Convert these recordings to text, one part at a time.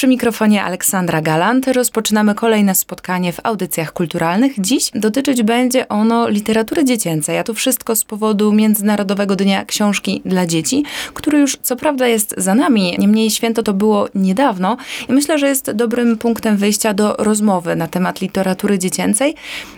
Przy mikrofonie Aleksandra Galant rozpoczynamy kolejne spotkanie w audycjach kulturalnych. Dziś dotyczyć będzie ono literatury dziecięcej, a to wszystko z powodu Międzynarodowego Dnia Książki dla Dzieci, który już co prawda jest za nami, niemniej święto to było niedawno i myślę, że jest dobrym punktem wyjścia do rozmowy na temat literatury dziecięcej,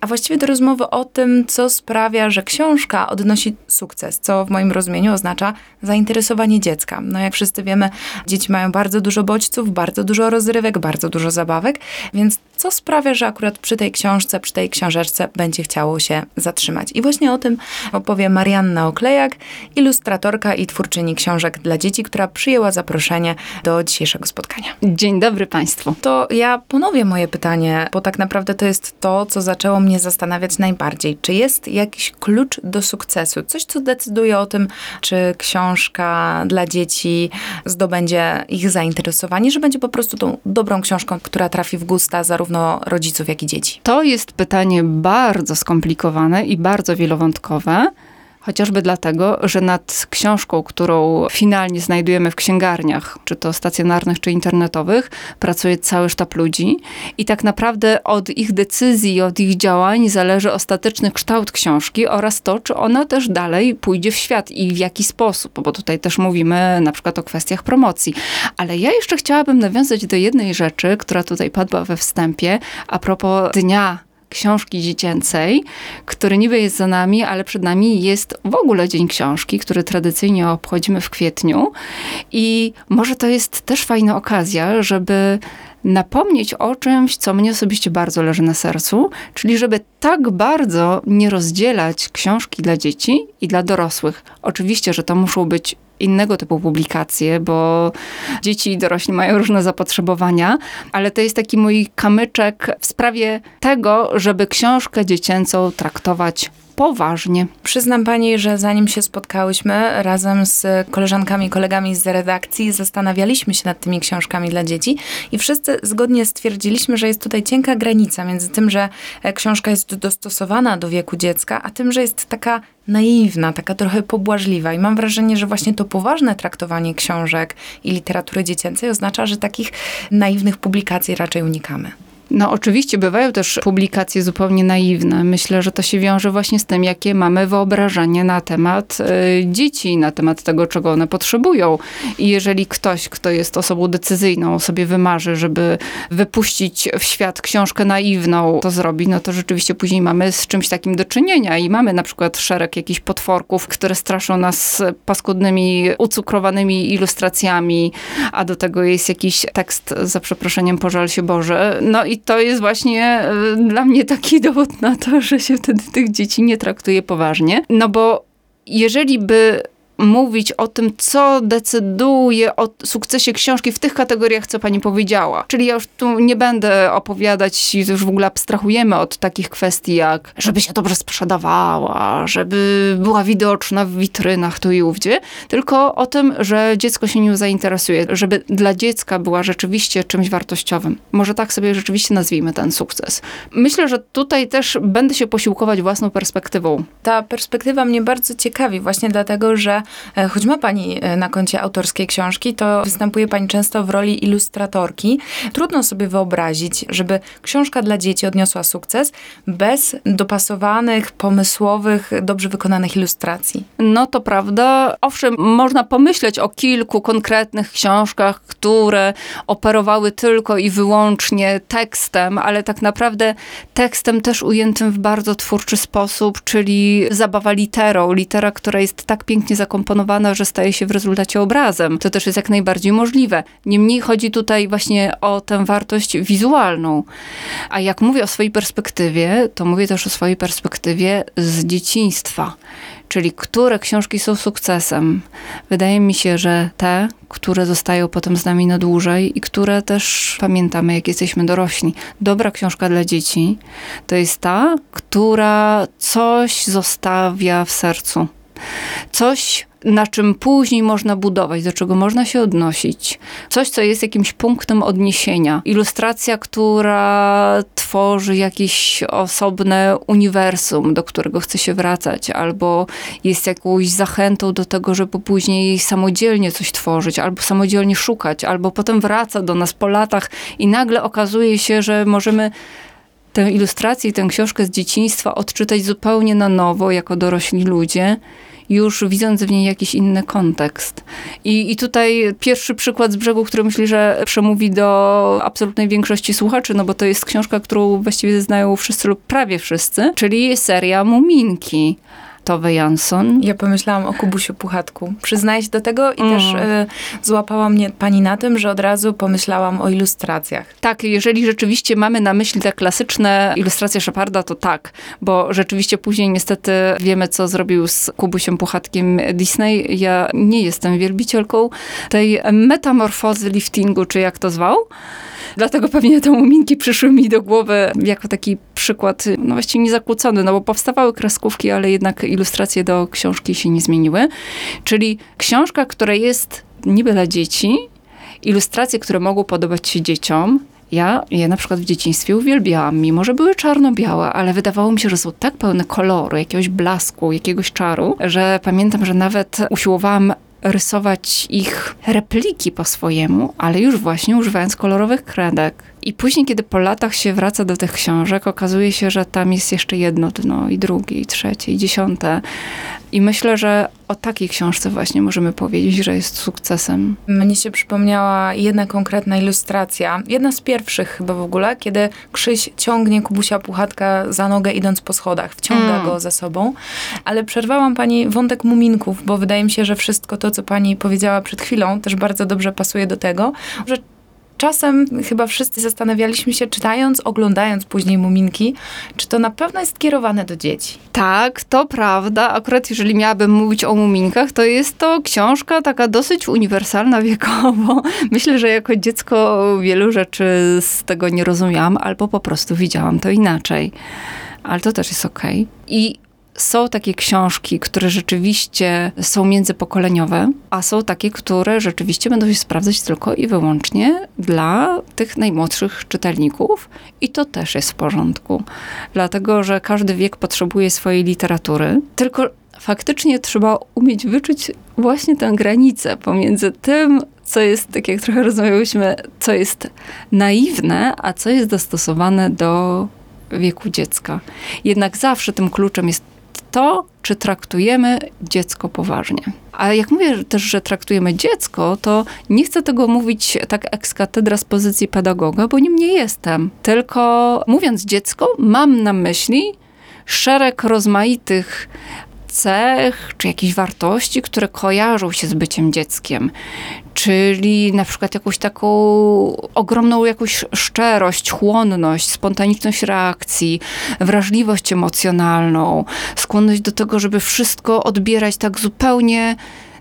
a właściwie do rozmowy o tym, co sprawia, że książka odnosi sukces, co w moim rozumieniu oznacza zainteresowanie dziecka. No jak wszyscy wiemy, dzieci mają bardzo dużo bodźców, bardzo dużo rozrywek, bardzo dużo zabawek, więc co sprawia, że akurat przy tej książce, przy tej książeczce będzie chciało się zatrzymać. I właśnie o tym opowie Marianna Oklejak, ilustratorka i twórczyni książek dla dzieci, która przyjęła zaproszenie do dzisiejszego spotkania. Dzień dobry Państwu. To ja ponowię moje pytanie, bo tak naprawdę to jest to, co zaczęło mnie zastanawiać najbardziej. Czy jest jakiś klucz do sukcesu? Coś, co decyduje o tym, czy książka dla dzieci zdobędzie ich zainteresowanie, że będzie po prostu tą dobrą książką, która trafi w gusta zarówno rodziców, jak i dzieci? To jest pytanie bardzo skomplikowane i bardzo wielowątkowe. Chociażby dlatego, że nad książką, którą finalnie znajdujemy w księgarniach, czy to stacjonarnych, czy internetowych, pracuje cały sztab ludzi i tak naprawdę od ich decyzji, od ich działań zależy ostateczny kształt książki oraz to, czy ona też dalej pójdzie w świat i w jaki sposób, bo tutaj też mówimy na przykład o kwestiach promocji. Ale ja jeszcze chciałabym nawiązać do jednej rzeczy, która tutaj padła we wstępie, a propos Dnia książki dziecięcej, który niby jest za nami, ale przed nami jest w ogóle Dzień Książki, który tradycyjnie obchodzimy w kwietniu. I może to jest też fajna okazja, żeby napomnieć o czymś, co mnie osobiście bardzo leży na sercu, czyli żeby tak bardzo nie rozdzielać książki dla dzieci i dla dorosłych. Oczywiście, że to muszą być innego typu publikacje, bo dzieci i dorośli mają różne zapotrzebowania, ale to jest taki mój kamyczek w sprawie tego, żeby książkę dziecięcą traktować poważnie. Przyznam pani, że zanim się spotkałyśmy razem z koleżankami i kolegami z redakcji, zastanawialiśmy się nad tymi książkami dla dzieci i wszyscy zgodnie stwierdziliśmy, że jest tutaj cienka granica między tym, że książka jest dostosowana do wieku dziecka, a tym, że jest taka naiwna, taka trochę pobłażliwa. I mam wrażenie, że właśnie to poważne traktowanie książek i literatury dziecięcej oznacza, że takich naiwnych publikacji raczej unikamy. No oczywiście bywają też publikacje zupełnie naiwne. Myślę, że to się wiąże właśnie z tym, jakie mamy wyobrażenie na temat y, dzieci, na temat tego, czego one potrzebują. I jeżeli ktoś, kto jest osobą decyzyjną, sobie wymarzy, żeby wypuścić w świat książkę naiwną, to zrobi, no to rzeczywiście później mamy z czymś takim do czynienia i mamy na przykład szereg jakichś potworków, które straszą nas paskudnymi, ucukrowanymi ilustracjami, a do tego jest jakiś tekst, za przeproszeniem, pożal się Boże. No i i to jest właśnie y, dla mnie taki dowód na to, że się wtedy tych dzieci nie traktuje poważnie. No bo jeżeli by mówić o tym, co decyduje o sukcesie książki w tych kategoriach, co pani powiedziała. Czyli ja już tu nie będę opowiadać, już w ogóle abstrahujemy od takich kwestii jak, żeby się dobrze sprzedawała, żeby była widoczna w witrynach tu i ówdzie, tylko o tym, że dziecko się nią zainteresuje, żeby dla dziecka była rzeczywiście czymś wartościowym. Może tak sobie rzeczywiście nazwijmy ten sukces. Myślę, że tutaj też będę się posiłkować własną perspektywą. Ta perspektywa mnie bardzo ciekawi, właśnie dlatego, że choć ma pani e, na koncie autorskie książki, to występuje pani często w roli ilustratorki. Trudno sobie wyobrazić, żeby książka dla dzieci odniosła sukces bez dopasowanych, pomysłowych, dobrze wykonanych ilustracji. No to prawda. Owszem, można pomyśleć o kilku konkretnych książkach, które operowały tylko i wyłącznie tekstem, ale tak naprawdę tekstem też ujętym w bardzo twórczy sposób, czyli zabawa literą. Litera, która jest tak pięknie zakomponowana, zakomponowana, że staje się w rezultacie obrazem. To też jest jak najbardziej możliwe. Niemniej chodzi tutaj właśnie o tę wartość wizualną. A jak mówię o swojej perspektywie, to mówię też o swojej perspektywie z dzieciństwa. Czyli które książki są sukcesem. Wydaje mi się, że te, które zostają potem z nami na dłużej i które też pamiętamy, jak jesteśmy dorośli. Dobra książka dla dzieci to jest ta, która coś zostawia w sercu. Coś na czym później można budować, do czego można się odnosić. Coś, co jest jakimś punktem odniesienia. Ilustracja, która tworzy jakieś osobne uniwersum, do którego chce się wracać, albo jest jakąś zachętą do tego, żeby później samodzielnie coś tworzyć, albo samodzielnie szukać, albo potem wraca do nas po latach i nagle okazuje się, że możemy tę ilustrację i tę książkę z dzieciństwa odczytać zupełnie na nowo, jako dorośli ludzie, już widząc w niej jakiś inny kontekst. I, I tutaj pierwszy przykład z brzegu, który myślę, że przemówi do absolutnej większości słuchaczy, no bo to jest książka, którą właściwie znają wszyscy lub prawie wszyscy, czyli seria Muminki. Tove Jansson. Ja pomyślałam o Kubusiu Puchatku. Przyznaję się do tego i Mm. też y, złapała mnie pani na tym, że od razu pomyślałam o ilustracjach. Tak, jeżeli rzeczywiście mamy na myśli te klasyczne ilustracje Sheparda, to tak, bo rzeczywiście później niestety wiemy, co zrobił z Kubusiem Puchatkiem Disney. Ja nie jestem wielbicielką tej metamorfozy liftingu, czy jak to zwał. Dlatego pewnie te muminki przyszły mi do głowy jako taki przykład, no właściwie niezakłócony, no bo powstawały kreskówki, ale jednak ilustracje do książki się nie zmieniły. Czyli książka, która jest niby dla dzieci, ilustracje, które mogą podobać się dzieciom. Ja je na przykład w dzieciństwie uwielbiałam, mimo że były czarno-białe, ale wydawało mi się, że są tak pełne koloru, jakiegoś blasku, jakiegoś czaru, że pamiętam, że nawet usiłowałam rysować ich repliki po swojemu, ale już właśnie używając kolorowych kredek. I później, kiedy po latach się wraca do tych książek, okazuje się, że tam jest jeszcze jedno dno, i drugie, i trzecie, i dziesiąte. I myślę, że o takiej książce właśnie możemy powiedzieć, że jest sukcesem. Mnie się przypomniała jedna konkretna ilustracja, jedna z pierwszych chyba w ogóle, kiedy Krzyś ciągnie Kubusia Puchatka za nogę idąc po schodach, wciąga Mm. go za sobą. Ale przerwałam pani wątek muminków, bo wydaje mi się, że wszystko to, co pani powiedziała przed chwilą, też bardzo dobrze pasuje do tego, że Czasem chyba wszyscy zastanawialiśmy się, czytając, oglądając później muminki, czy to na pewno jest kierowane do dzieci. Tak, to prawda. Akurat jeżeli miałabym mówić o muminkach, to jest to książka taka dosyć uniwersalna wiekowo. Myślę, że jako dziecko wielu rzeczy z tego nie rozumiałam, albo po prostu widziałam to inaczej. Ale to też jest okej. I są takie książki, które rzeczywiście są międzypokoleniowe, a są takie, które rzeczywiście będą się sprawdzać tylko i wyłącznie dla tych najmłodszych czytelników. I to też jest w porządku. Dlatego, że każdy wiek potrzebuje swojej literatury. Tylko faktycznie trzeba umieć wyczuć właśnie tę granicę pomiędzy tym, co jest, tak jak trochę rozmawiałyśmy, co jest naiwne, a co jest dostosowane do wieku dziecka. Jednak zawsze tym kluczem jest to, czy traktujemy dziecko poważnie. A jak mówię też, że traktujemy dziecko, to nie chcę tego mówić tak ex cathedra z pozycji pedagoga, bo nim nie jestem. Tylko mówiąc dziecko, mam na myśli szereg rozmaitych cech czy jakichś wartości, które kojarzą się z byciem dzieckiem. Czyli na przykład jakąś taką ogromną jakąś szczerość, chłonność, spontaniczność reakcji, wrażliwość emocjonalną, skłonność do tego, żeby wszystko odbierać tak zupełnie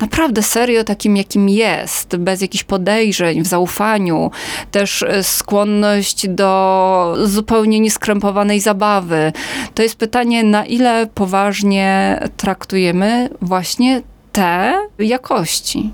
naprawdę serio takim, jakim jest, bez jakichś podejrzeń, w zaufaniu. Też e, skłonność do zupełnie nieskrępowanej zabawy. To jest pytanie, na ile poważnie traktujemy właśnie te jakości.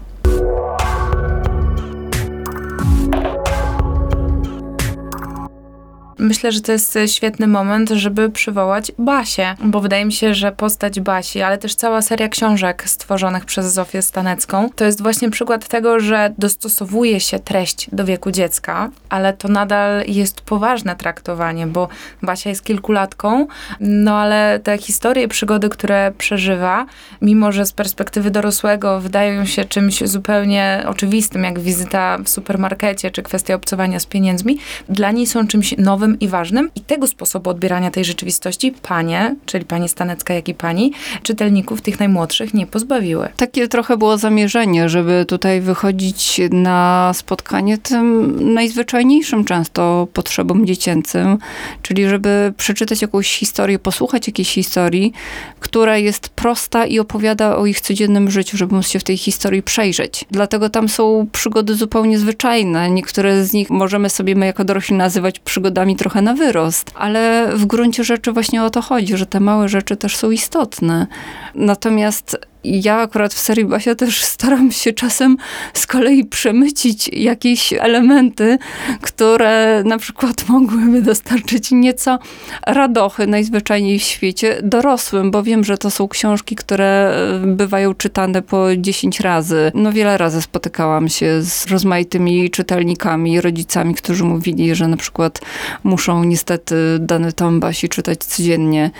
Myślę, że to jest świetny moment, żeby przywołać Basię, bo wydaje mi się, że postać Basi, ale też cała seria książek stworzonych przez Zofię Stanecką, to jest właśnie przykład tego, że dostosowuje się treść do wieku dziecka, ale to nadal jest poważne traktowanie, bo Basia jest kilkulatką, no ale te historie przygody, które przeżywa, mimo że z perspektywy dorosłego wydają się czymś zupełnie oczywistym, jak wizyta w supermarkecie czy kwestia obcowania z pieniędzmi, dla niej są czymś nowym i ważnym i tego sposobu odbierania tej rzeczywistości panie, czyli pani Stanecka, jak i pani, czytelników tych najmłodszych nie pozbawiły. Takie trochę było zamierzenie, żeby tutaj wychodzić na spotkanie tym najzwyczajniejszym często potrzebom dziecięcym, czyli żeby przeczytać jakąś historię, posłuchać jakiejś historii, która jest prosta i opowiada o ich codziennym życiu, żeby móc się w tej historii przejrzeć. Dlatego tam są przygody zupełnie zwyczajne. Niektóre z nich możemy sobie my jako dorośli nazywać przygodami trochę na wyrost, ale w gruncie rzeczy właśnie o to chodzi, że te małe rzeczy też są istotne. Natomiast Ja akurat w serii Basia też staram się czasem z kolei przemycić jakieś elementy, które na przykład mogłyby dostarczyć nieco radochy najzwyczajniej w świecie dorosłym, bo wiem, że to są książki, które bywają czytane po 10 razy. No wiele razy spotykałam się z rozmaitymi czytelnikami, rodzicami, którzy mówili, że na przykład muszą niestety dany tom Basi czytać codziennie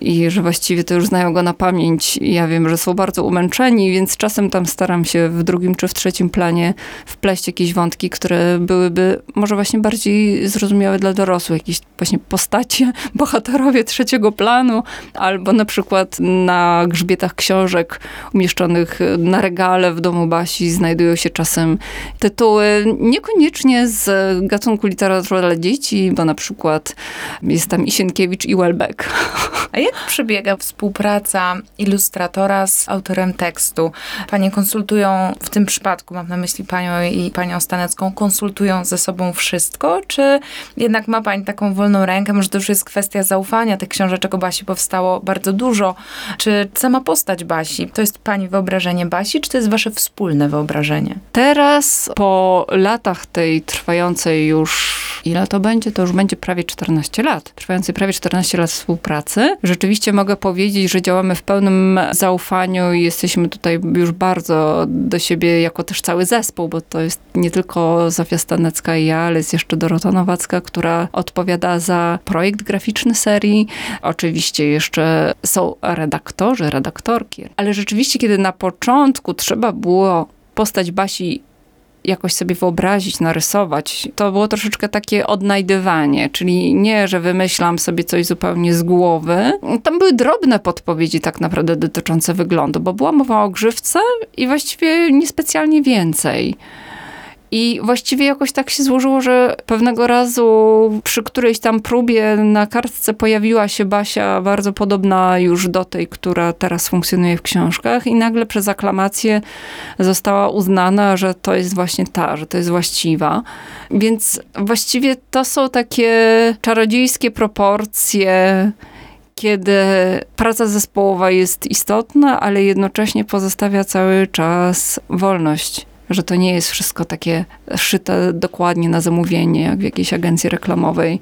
i że właściwie to już znają go na pamięć. Ja wiem, że są bardzo umęczeni, więc czasem tam staram się w drugim czy w trzecim planie wpleść jakieś wątki, które byłyby może właśnie bardziej zrozumiałe dla dorosłych. Jakieś właśnie postacie, bohaterowie trzeciego planu, albo na przykład na grzbietach książek umieszczonych na regale w domu Basi znajdują się czasem tytuły niekoniecznie z gatunku literatura dla dzieci, bo na przykład jest tam Isienkiewicz i Welbeck. A jak przebiega współpraca ilustratora z autorem tekstu? Panie konsultują, w tym przypadku mam na myśli panią i panią Stanecką, konsultują ze sobą wszystko, czy jednak ma pani taką wolną rękę? Może to już jest kwestia zaufania. Tych książeczek o Basi powstało bardzo dużo. Czy sama postać Basi, to jest pani wyobrażenie Basi, czy to jest wasze wspólne wyobrażenie? Teraz, po latach tej trwającej już, ile to będzie? To już będzie prawie 14 lat. Trwającej prawie 14 lat współpracy. Rzeczywiście mogę powiedzieć, że działamy w pełnym zaufaniu i jesteśmy tutaj już bardzo do siebie jako też cały zespół, bo to jest nie tylko Zofia Stanecka i ja, ale jest jeszcze Dorota Nowacka, która odpowiada za projekt graficzny serii. Oczywiście jeszcze są redaktorzy, redaktorki. Ale rzeczywiście, kiedy na początku trzeba było postać Basi jakoś sobie wyobrazić, narysować, to było troszeczkę takie odnajdywanie, czyli nie, że wymyślam sobie coś zupełnie z głowy. Tam były drobne podpowiedzi tak naprawdę dotyczące wyglądu, bo była mowa o grzywce i właściwie niespecjalnie więcej. I właściwie jakoś tak się złożyło, że pewnego razu przy którejś tam próbie na kartce pojawiła się Basia bardzo podobna już do tej, która teraz funkcjonuje w książkach i nagle przez aklamację została uznana, że to jest właśnie ta, że to jest właściwa. Więc właściwie to są takie czarodziejskie proporcje kiedy praca zespołowa jest istotna, ale jednocześnie pozostawia cały czas wolność że to nie jest wszystko takie szyte dokładnie na zamówienie, jak w jakiejś agencji reklamowej,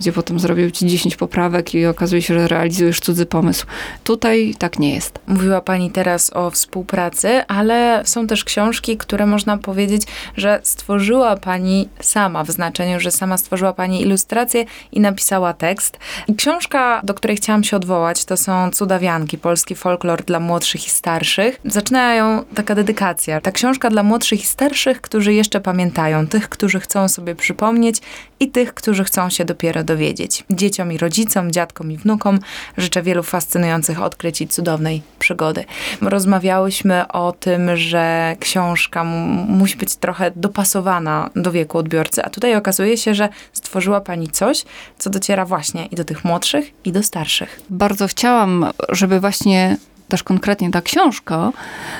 gdzie potem zrobią ci 10 poprawek i okazuje się, że realizujesz cudzy pomysł. Tutaj tak nie jest. Mówiła Pani teraz o współpracy, ale są też książki, które można powiedzieć, że stworzyła Pani sama, w znaczeniu, że sama stworzyła Pani ilustrację i napisała tekst. I książka, do której chciałam się odwołać, to są Cudawianki, polski folklor dla młodszych i starszych. Zaczyna ją taka dedykacja. Ta książka dla młodszych i starszych, którzy jeszcze pamiętają, tych, którzy chcą sobie przypomnieć i tych, którzy chcą się dopiero dowiedzieć. Dzieciom i rodzicom, dziadkom i wnukom życzę wielu fascynujących odkryć i cudownej przygody. Rozmawiałyśmy o tym, że książka musi być trochę dopasowana do wieku odbiorcy, a tutaj okazuje się, że stworzyła Pani coś, co dociera właśnie i do tych młodszych, i do starszych. Bardzo chciałam, żeby właśnie też konkretnie ta książka,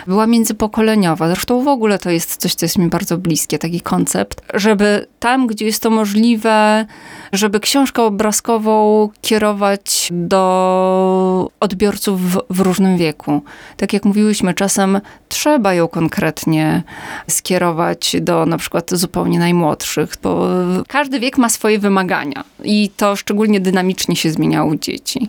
była międzypokoleniowa. Zresztą w ogóle to jest coś, co jest mi bardzo bliskie, taki koncept, żeby tam, gdzie jest to możliwe, żeby książkę obrazkową kierować do odbiorców w, w różnym wieku. Tak jak mówiłyśmy, czasem trzeba ją konkretnie skierować do na przykład zupełnie najmłodszych, bo każdy wiek ma swoje wymagania i to szczególnie dynamicznie się zmieniało u dzieci.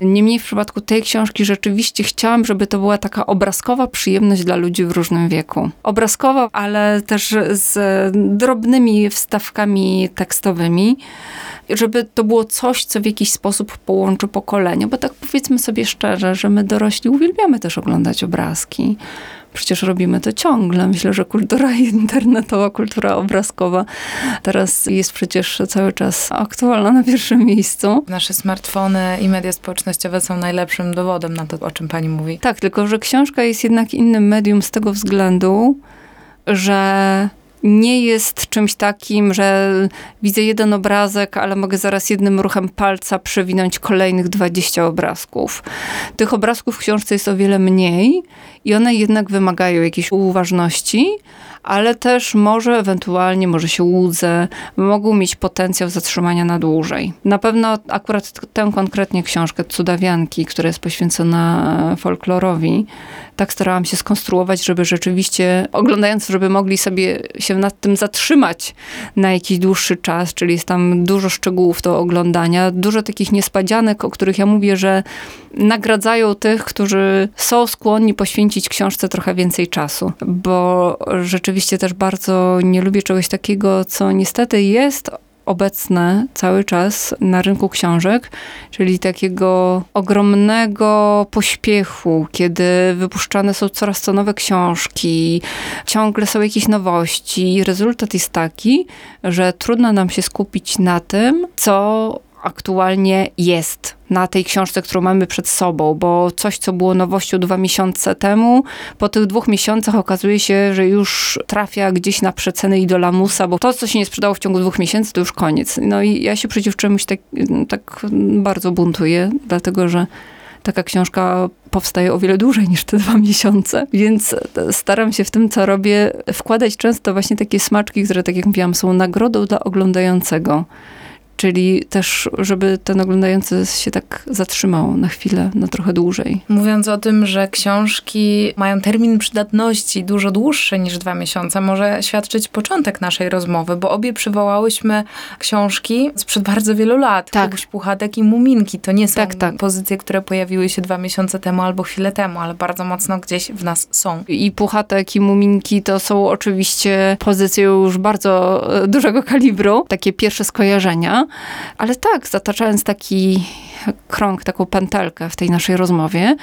Niemniej w przypadku tej książki rzeczywiście chciałam, żeby to była taka obrazkowa przyjemność dla ludzi w różnym wieku. Obrazkowa, ale też z drobnymi wstawkami tekstowymi, żeby to było coś, co w jakiś sposób połączy pokolenia, bo tak powiedzmy sobie szczerze, że my dorośli uwielbiamy też oglądać obrazki. Przecież robimy to ciągle. Myślę, że kultura internetowa, kultura obrazkowa teraz jest przecież cały czas aktualna na pierwszym miejscu. Nasze smartfony i media społecznościowe są najlepszym dowodem na to, o czym pani mówi. Tak, tylko że książka jest jednak innym medium z tego względu, że nie jest czymś takim, że widzę jeden obrazek, ale mogę zaraz jednym ruchem palca przewinąć kolejnych 20 obrazków. Tych obrazków w książce jest o wiele mniej i one jednak wymagają jakiejś uważności, ale też może ewentualnie, może się łudzę, mogą mieć potencjał zatrzymania na dłużej. Na pewno akurat tę konkretnie książkę Cudawianki, która jest poświęcona folklorowi, tak starałam się skonstruować, żeby rzeczywiście oglądając, żeby mogli sobie się nad tym zatrzymać na jakiś dłuższy czas, czyli jest tam dużo szczegółów do oglądania, dużo takich niespodzianek, o których ja mówię, że nagradzają tych, którzy są skłonni poświęcić książce trochę więcej czasu, bo rzeczywiście też bardzo nie lubię czegoś takiego, co niestety jest obecne cały czas na rynku książek, czyli takiego ogromnego pośpiechu, kiedy wypuszczane są coraz to nowe książki, ciągle są jakieś nowości. Rezultat jest taki, że trudno nam się skupić na tym, co aktualnie jest na tej książce, którą mamy przed sobą, bo coś, co było nowością dwa miesiące temu, po tych dwóch miesiącach okazuje się, że już trafia gdzieś na przeceny i do lamusa, bo to, co się nie sprzedało w ciągu dwóch miesięcy, to już koniec. No i ja się przeciw czemuś tak, tak bardzo buntuję, dlatego że taka książka powstaje o wiele dłużej niż te dwa miesiące, więc staram się w tym, co robię, wkładać często właśnie takie smaczki, które, tak jak mówiłam, są nagrodą dla oglądającego. Czyli też, żeby ten oglądający się tak zatrzymał na chwilę, na trochę dłużej. Mówiąc o tym, że książki mają termin przydatności dużo dłuższy niż dwa miesiące, może świadczyć początek naszej rozmowy, bo obie przywołałyśmy książki sprzed bardzo wielu lat. Tak. Kubuś Puchatek i Muminki. To nie są Tak, tak. pozycje, które pojawiły się dwa miesiące temu albo chwilę temu, ale bardzo mocno gdzieś w nas są. I Puchatek, i Muminki to są oczywiście pozycje już bardzo e, dużego kalibru, takie pierwsze skojarzenia. Ale tak, zataczając taki krąg, taką pętelkę w tej naszej rozmowie,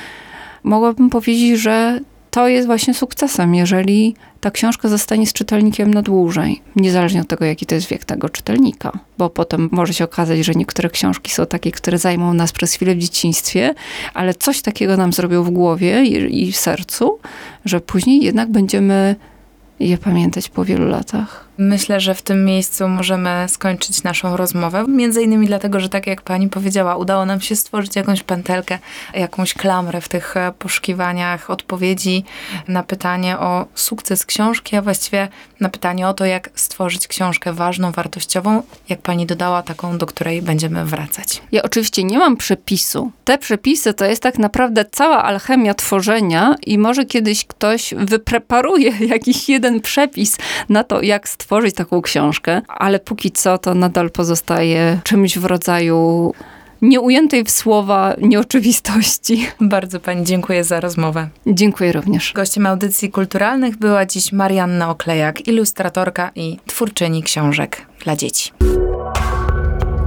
mogłabym powiedzieć, że to jest właśnie sukcesem, jeżeli ta książka zostanie z czytelnikiem na dłużej, niezależnie od tego, jaki to jest wiek tego czytelnika. Bo potem może się okazać, że niektóre książki są takie, które zajmą nas przez chwilę w dzieciństwie, ale coś takiego nam zrobią w głowie i, i w sercu, że później jednak będziemy je pamiętać po wielu latach. Myślę, że w tym miejscu możemy skończyć naszą rozmowę. Między innymi dlatego, że tak jak pani powiedziała, udało nam się stworzyć jakąś pętelkę, jakąś klamrę w tych e, poszukiwaniach odpowiedzi na pytanie o sukces książki, a właściwie na pytanie o to, jak stworzyć książkę ważną, wartościową, jak pani dodała, taką, do której będziemy wracać. Ja oczywiście nie mam przepisu. Te przepisy to jest tak naprawdę cała alchemia tworzenia i może kiedyś ktoś wypreparuje jakiś jeden przepis na to, jak stworzyć taką książkę, ale póki co to nadal pozostaje czymś w rodzaju nieujętej w słowa nieoczywistości. Bardzo pani dziękuję za rozmowę. Dziękuję również. Gościem audycji kulturalnych była dziś Marianna Oklejak, ilustratorka i twórczyni książek dla dzieci.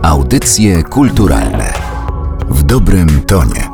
Audycje kulturalne w dobrym tonie.